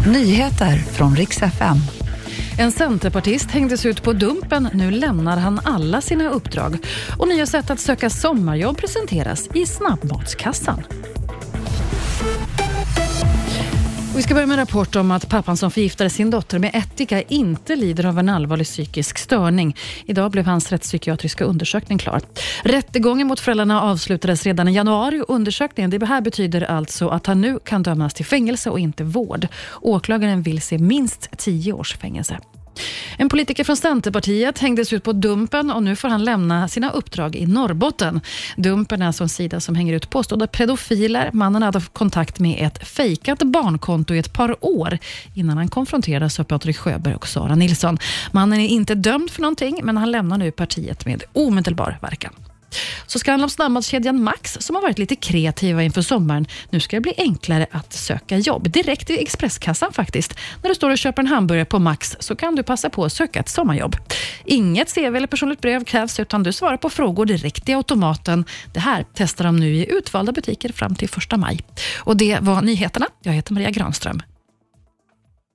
Nyheter från riks FM. En centerpartist hängdes ut på Dumpen. Nu lämnar han alla sina uppdrag. Och nya sätt att söka sommarjobb presenteras i snabbmatskassan vi ska börja med en rapport om att pappan som förgiftade sin dotter med ättika inte lider av en allvarlig psykisk störning. Idag blev hans rättspsykiatriska undersökning klar. Rättegången mot föräldrarna avslutades redan i januari och undersökningen det här betyder alltså att han nu kan dömas till fängelse och inte vård. Åklagaren vill se minst tio års fängelse. En politiker från Centerpartiet hängdes ut på Dumpen och nu får han lämna sina uppdrag i Norrbotten. Dumpen är alltså en sida som hänger ut påstådda pedofiler. Mannen hade haft kontakt med ett fejkat barnkonto i ett par år innan han konfronterades av Patrik Sjöberg och Sara Nilsson. Mannen är inte dömd för någonting, men han lämnar nu partiet med omedelbar verkan. Så ska det handla om snabbmatskedjan Max som har varit lite kreativa inför sommaren. Nu ska det bli enklare att söka jobb. Direkt i Expresskassan faktiskt. När du står och köper en hamburgare på Max så kan du passa på att söka ett sommarjobb. Inget CV eller personligt brev krävs utan du svarar på frågor direkt i automaten. Det här testar de nu i utvalda butiker fram till 1 maj. Och Det var nyheterna. Jag heter Maria Granström.